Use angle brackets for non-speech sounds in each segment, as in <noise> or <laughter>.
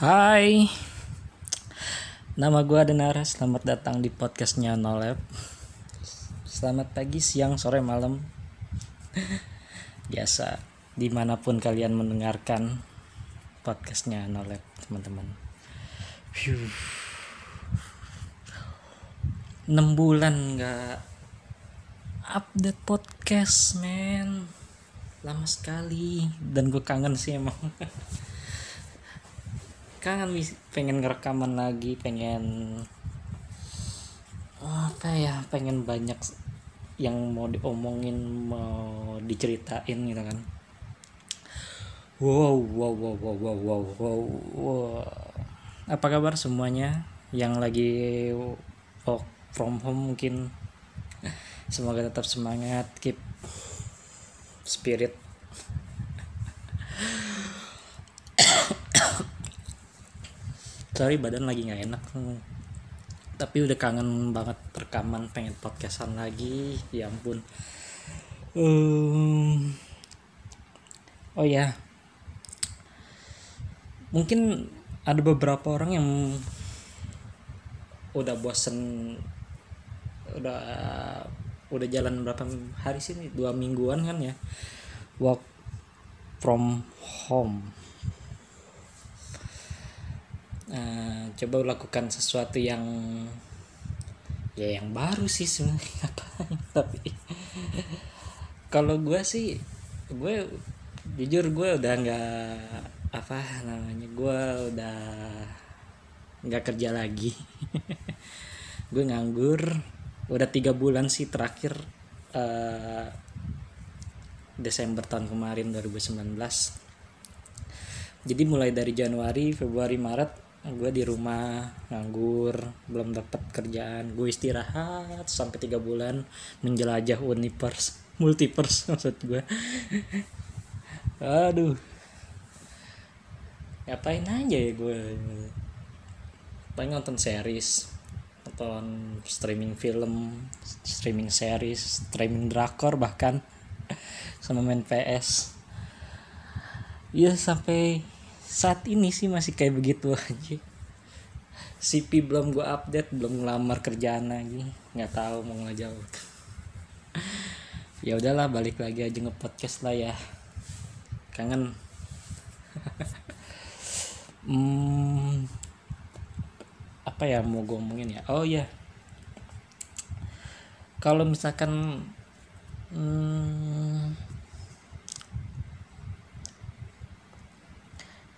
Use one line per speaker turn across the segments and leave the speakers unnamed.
Hai. Nama gue Adenara Selamat datang di podcastnya Nolab. Selamat pagi, siang, sore, malam. Biasa Di mana pun kalian mendengarkan Podcastnya Nolab teman-teman. Phew. 6 bulan gak Update podcast men. Lama sekali. Dan gue kangen sih emang <laughs> kangen pengen ngerekaman lagi pengen apa ya pengen banyak yang mau diomongin mau diceritain gitu kan. Wow wow wow wow wow wow wow, wow. apa kabar semuanya yang lagi work from home mungkin? Semoga tetap semangat keep spirit sorry badan lagi nggak enak. Tapi udah kangen banget rekaman pengen podcastan lagi. Ya ampun. Um, oh ya. Mungkin ada beberapa orang yang udah bosen udah udah jalan berapa hari sih nih dua mingguan kan ya. Work from home uh, coba lakukan sesuatu yang ya yang baru sih sebenarnya <laughs> tapi kalau gue sih gue jujur gue udah nggak apa namanya gue udah nggak kerja lagi. <laughs> Gue nganggur udah tiga bulan sih terakhir uh, Desember tahun kemarin 2019 jadi mulai dari Januari Februari Maret gue di rumah nganggur belum dapat kerjaan. Gue istirahat sampai tiga bulan menjelajah universe multiverse <laughs> maksud gue aduh. Ngapain aja ya gue paling nonton series nonton streaming film streaming series streaming drakor bahkan <laughs> sama main PS ya sampai saat ini sih masih kayak begitu <laughs> aja. CP belum gue update belum ngelamar kerjaan lagi. Nggak tahu mau ngejauh <laughs> ya udahlah balik lagi aja nge podcast lah ya. Kangen. <laughs> Hmm, apa ya mau gue ngomongin ya? Oh ya kalau misalkan hmm,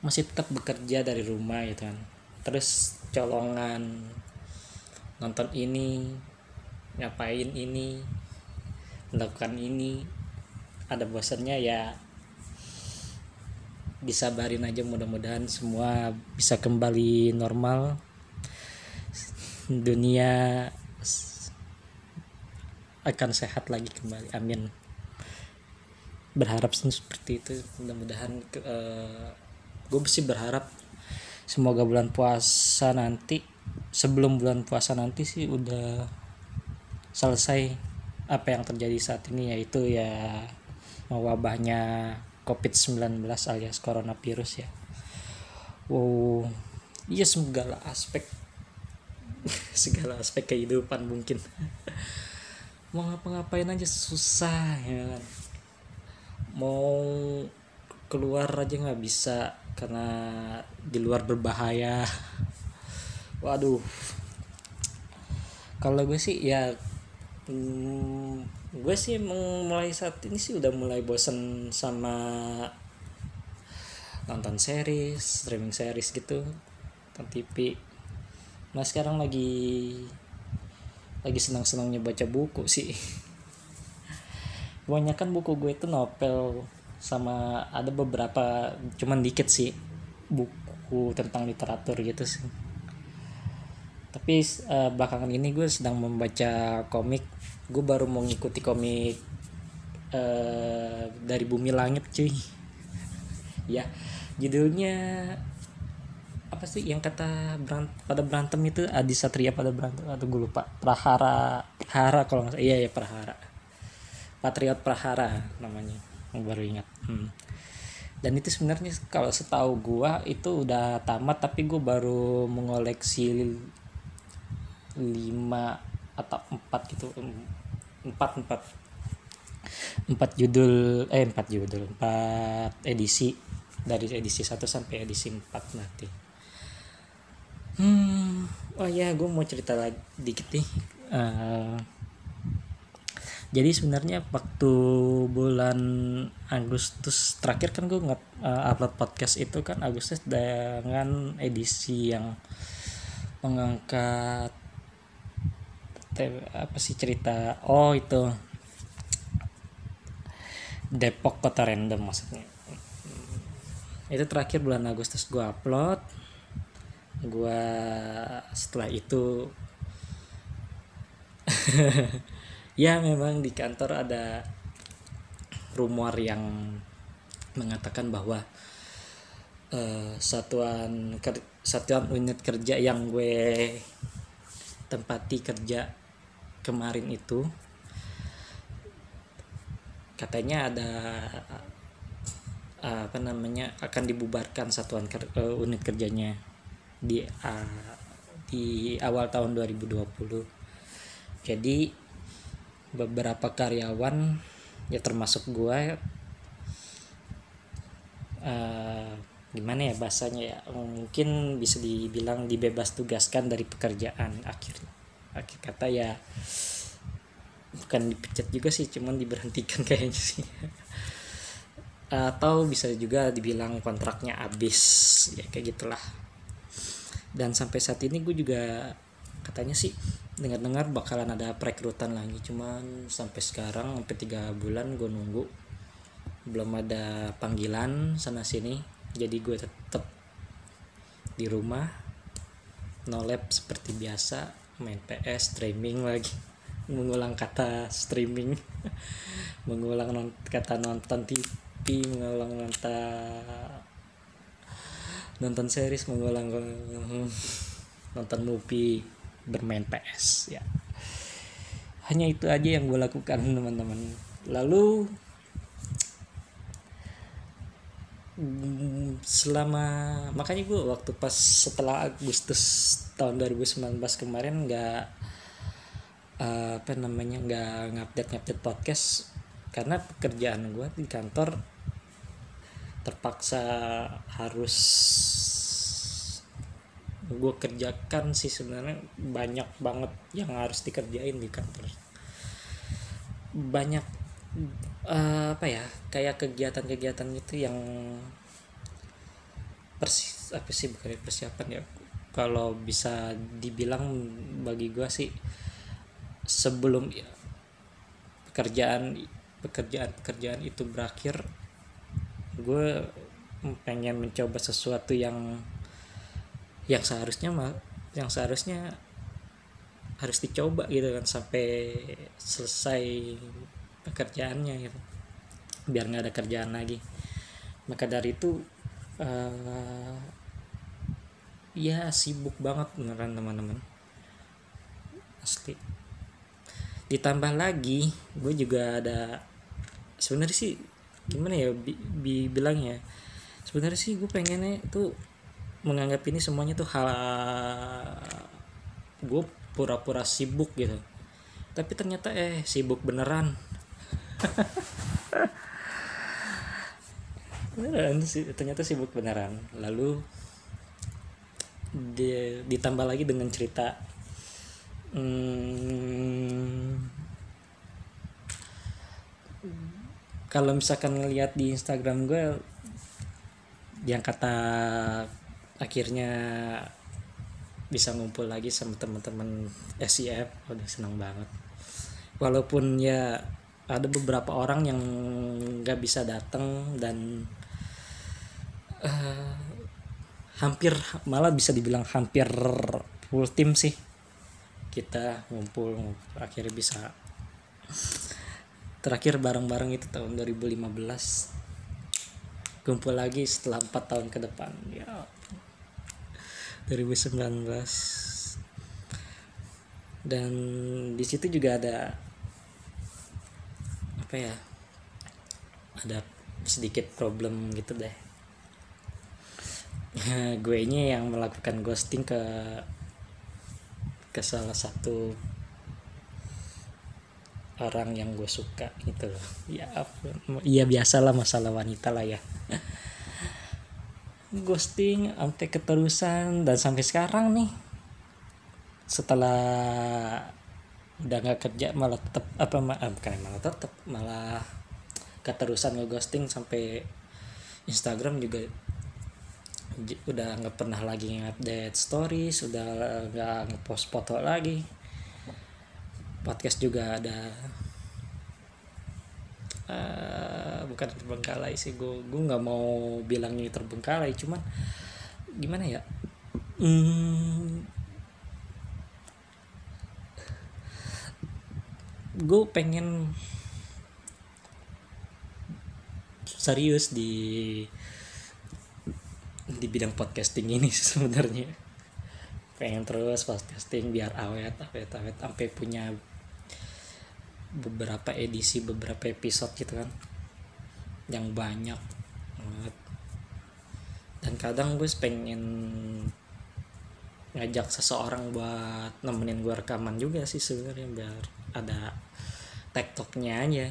masih tetap bekerja dari rumah gitu kan. Terus colongan nonton ini ngapain ini melakukan ini. Ada bosannya ya disabarin aja mudah-mudahan semua bisa kembali normal. Dunia akan sehat lagi kembali. Amin. Berharap seperti itu. Mudah-mudahan uh, gue sih berharap semoga bulan puasa nanti sebelum bulan puasa nanti sih udah selesai apa yang terjadi saat ini yaitu ya wabahnya COVID-19 alias coronavirus ya. Wow, iya segala aspek. <laughs> Segala aspek kehidupan mungkin. <laughs> Mau ngapa-ngapain aja susah ya kan? Mau keluar aja nggak bisa karena di luar berbahaya. Waduh. Kalau gue sih ya hmm, gue sih mulai saat ini sih udah mulai bosen sama nonton series streaming series gitu nonton TV nah sekarang lagi lagi senang senangnya baca buku sih. <laughs> Kebanyakan buku gue itu novel sama ada beberapa cuman dikit sih buku tentang literatur gitu sih. Tapi uh, belakangan ini gue sedang membaca komik. Gue baru mau ngikuti komik uh, dari bumi langit cuy. <laughs> Ya judulnya apa sih yang kata berant pada berantem itu? Adi Satria pada berantem atau gue lupa. Prahara Prahara kalau nggak iya ya Prahara. Patriot Prahara namanya baru ingat. Hmm. dan itu sebenarnya kalau setahu gua itu udah tamat tapi gua baru mengoleksi lima atau empat gitu. Empat empat. Empat judul eh empat judul empat edisi. Dari edisi satu sampai edisi empat nanti. Hmm oh ya gue mau cerita lagi dikit nih. Uh, jadi sebenarnya waktu bulan Agustus terakhir kan gue nggak uh, upload podcast itu kan Agustus dengan edisi yang mengangkat apa sih cerita oh itu. Depok kota random maksudnya. Itu terakhir bulan Agustus gue upload. Gue setelah itu <laughs> ya memang di kantor ada rumor yang mengatakan bahwa uh, satuan satuan unit kerja yang gue tempati kerja kemarin itu katanya ada uh, apa namanya akan dibubarkan satuan ker, uh, unit kerjanya di uh, di awal tahun 2020 jadi beberapa karyawan ya termasuk gue uh, gimana ya bahasanya ya mungkin bisa dibilang dibebas tugaskan dari pekerjaan akhirnya akhir kata ya bukan dipecat juga sih cuman diberhentikan <laughs> kayaknya sih. Atau bisa juga dibilang kontraknya habis ya kayak gitulah. Dan sampai saat ini gue juga katanya sih dengar-dengar bakalan ada perekrutan lagi. Cuman sampai sekarang sampai tiga bulan gue nunggu. Belum ada panggilan sana sini. Jadi gue tetap di rumah. No lab seperti biasa. Main PS streaming lagi. <laughs> Mengulang kata streaming. <laughs> Mengulang non kata nonton TV mengulang kata nonton series mengulang <laughs> nonton movie bermain PS ya. Hanya itu aja yang gue lakukan <laughs> teman-teman. Lalu selama makanya gue waktu pas setelah Agustus tahun 2019 kemarin nggak uh, apa namanya nggak ngupdate ngupdate podcast karena pekerjaan gue di kantor terpaksa harus gue kerjakan sih sebenarnya banyak banget yang harus dikerjain di kantor. Banyak uh, apa ya kayak kegiatan-kegiatan itu yang persis apa sih bukan persiapan ya. Kalau bisa dibilang bagi gue sih sebelum pekerjaan pekerjaan pekerjaan itu berakhir gue pengen mencoba sesuatu yang yang seharusnya yang seharusnya harus dicoba gitu kan sampai selesai pekerjaannya gitu. Biar nggak ada kerjaan lagi. Maka dari itu uh, ya sibuk banget beneran teman-teman. Asli. Ditambah lagi gue juga ada sebenarnya sih gimana ya bi, bi bilang ya? Sebenarnya sih gue pengennya tuh menganggap ini semuanya tuh hal gue pura-pura sibuk gitu. Tapi ternyata eh sibuk beneran. <laughs> Beneran sih ternyata sibuk beneran. Lalu dia ditambah lagi dengan cerita hmm, kalau misalkan ngelihat di Instagram gue yang kata akhirnya bisa ngumpul lagi sama teman-teman SIF udah senang banget. Walaupun ya ada beberapa orang yang nggak bisa datang dan uh, hampir malah bisa dibilang hampir full tim sih. Kita ngumpul, ngumpul akhirnya bisa. Terakhir bareng-bareng itu tahun 2015 kumpul lagi setelah 4 tahun ke depan. Ya. 2019 dan di situ juga ada apa ya ada sedikit problem gitu deh. <laughs> Gue ini yang melakukan ghosting ke ke salah satu orang yang gue suka gitu loh. Ya iya biasalah masalah wanita lah ya <laughs> ghosting sampai keterusan dan sampai sekarang nih. Setelah udah nggak kerja malah tetap apa eh, bukan malah tetap malah keterusan ngeghosting sampai Instagram juga udah nggak pernah lagi ngupdate stories udah nggak ngepost foto lagi. Podcast juga ada uh, bukan terbengkalai sih gue gue nggak mau bilangnya terbengkalai cuman gimana ya? Hmm, gue pengen serius di di bidang podcasting ini sebenarnya. Pengen terus podcasting biar awet awet awet sampai punya beberapa edisi beberapa episode gitu kan. Yang banyak banget. Dan kadang gue pengen ngajak seseorang buat nemenin gue rekaman juga sih sebenarnya biar ada tektoknya aja.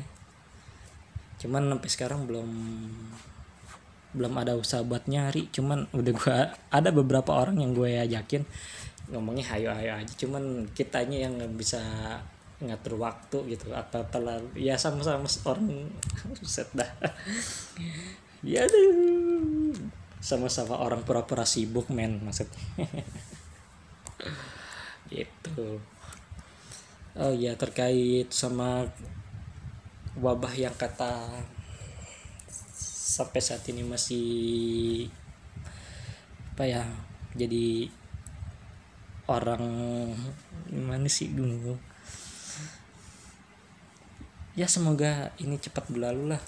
Cuman sampai sekarang belum belum ada usaha buat nyari. Cuman udah gue ada beberapa orang yang gue yakin ngomongnya hayo hayo aja. Cuman kitanya yang bisa ngatur waktu gitu atau terlalu ya sama-sama orang <laughs> set dah. Ya sama-sama orang pura-pura sibuk men maksudnya. <laughs> Gitu. Oh ya terkait sama wabah yang kata sampai saat ini masih apa ya jadi orang gimana sih dulu ya semoga ini cepat berlalu lah.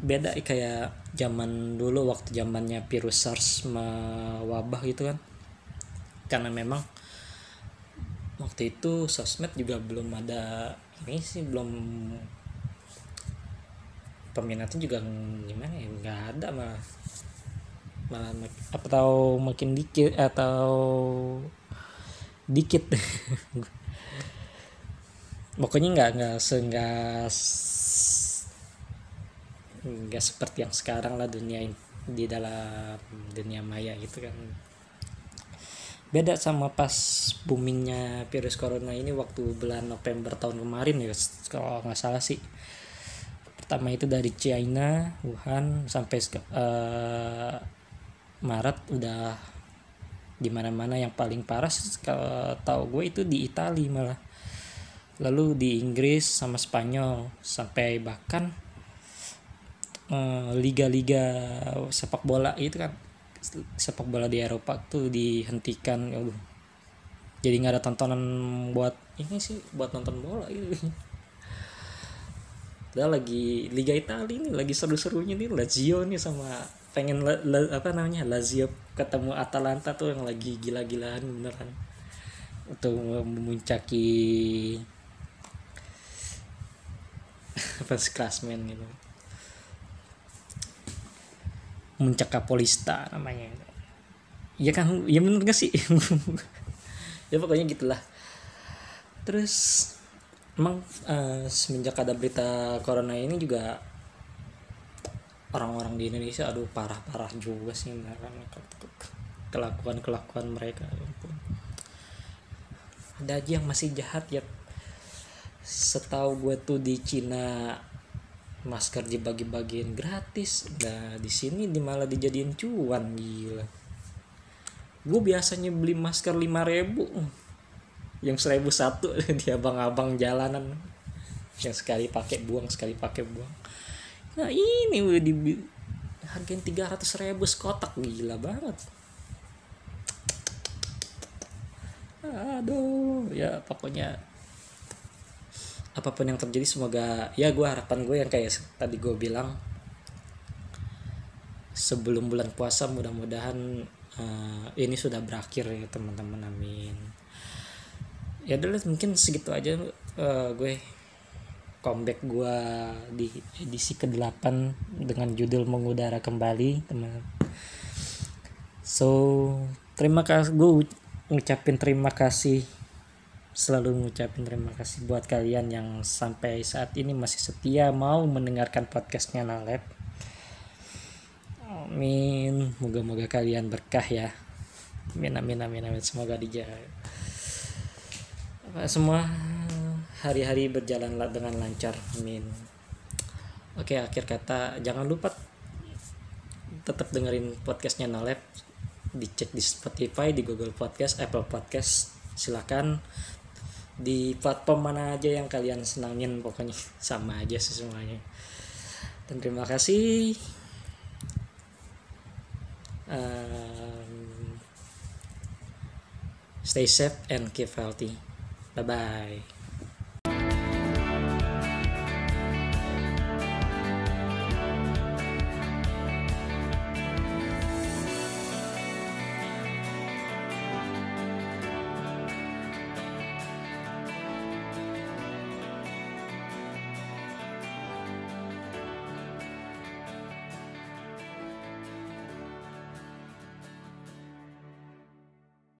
Beda kayak zaman dulu waktu zamannya virus SARS mewabah gitu kan. Karena memang waktu itu sosmed juga belum ada ini sih belum peminatnya juga gimana ya nggak ada malah. Malah apa tahu makin dikit atau dikit <laughs> pokoknya nggak nggak seenggak nggak seperti yang sekarang lah dunia di dalam dunia maya gitu kan. Beda sama pas boomingnya virus corona ini waktu bulan November tahun kemarin ya kalau nggak salah sih. Pertama itu dari China Wuhan sampai uh, Maret udah di mana-mana. Yang paling parah kalau tahu gue itu di Italia malah lalu di Inggris sama Spanyol sampai bahkan uh, liga-liga sepak bola itu kan sepak bola di Eropa tuh dihentikan. Ya jadi nggak ada tontonan buat ini sih buat nonton bola itu udah lagi Liga Italia ini lagi seru-serunya nih Lazio nih sama pengen la, la, apa namanya Lazio ketemu Atalanta tuh yang lagi gila-gilaan beneran. Untuk memuncaki <laughs> apa klasmen gitu. Muncak Kapolista namanya. Ya kan? Ya bener gak sih? <laughs> Ya pokoknya gitulah. Terus emang uh, semenjak ada berita corona ini juga orang-orang di Indonesia aduh parah-parah juga sih kelakuan-kelakuan mereka ya ada aja yang masih jahat ya setahu gue tuh di Cina masker dibagi-bagiin gratis. Nah di sini di malah dijadiin cuan gila. Gue biasanya beli masker 5000 yang seribu satu <laughs> di abang-abang jalanan. Yang sekali pakai buang sekali pakai buang. Nah ini udah di tiga ratus ribu sekotak. Gila banget. Aduh ya pokoknya apa pun yang terjadi semoga ya gue harapan gue yang kayak tadi gue bilang sebelum bulan puasa mudah-mudahan uh, ini sudah berakhir ya teman-teman amin. Ya udah mungkin segitu aja uh, gue comeback gue di edisi ke-8 dengan judul mengudara kembali teman so terima kasih gue ngucapin terima kasih selalu ngucapin terima kasih buat kalian yang sampai saat ini masih setia mau mendengarkan podcastnya Nalep. Amin. Moga-moga kalian berkah ya. Amin amin amin amin. Semoga dijaga semua hari-hari berjalanlah dengan lancar. Amin. Oke akhir kata jangan lupa tetap dengerin podcastnya Nalep. Dicek di Spotify di Google Podcast Apple Podcast. Silakan di platform mana aja yang kalian senangin pokoknya sama aja sih semuanya. Dan terima kasih. Um, stay safe and keep healthy. Bye bye